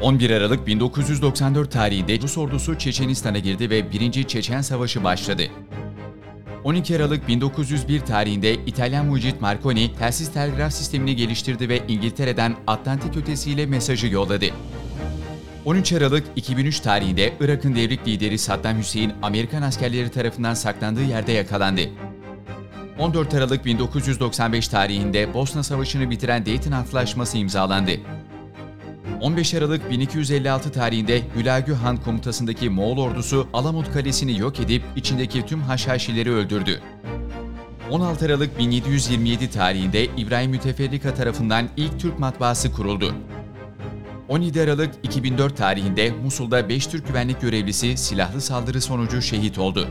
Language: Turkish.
11 Aralık 1994 tarihinde Rus ordusu Çeçenistan'a girdi ve 1. Çeçen Savaşı başladı. 12 Aralık 1901 tarihinde İtalyan mucit Marconi telsiz telgraf sistemini geliştirdi ve İngiltere'den Atlantik ötesiyle mesajı yolladı. 13 Aralık 2003 tarihinde Irak'ın devrik lideri Saddam Hüseyin Amerikan askerleri tarafından saklandığı yerde yakalandı. 14 Aralık 1995 tarihinde Bosna Savaşı'nı bitiren Dayton Antlaşması imzalandı. 15 Aralık 1256 tarihinde Hülagü Han komutasındaki Moğol ordusu Alamut Kalesi'ni yok edip içindeki tüm Haşhaşileri öldürdü. 16 Aralık 1727 tarihinde İbrahim Müteferrika tarafından ilk Türk matbaası kuruldu. 17 Aralık 2004 tarihinde Musul'da 5 Türk güvenlik görevlisi silahlı saldırı sonucu şehit oldu.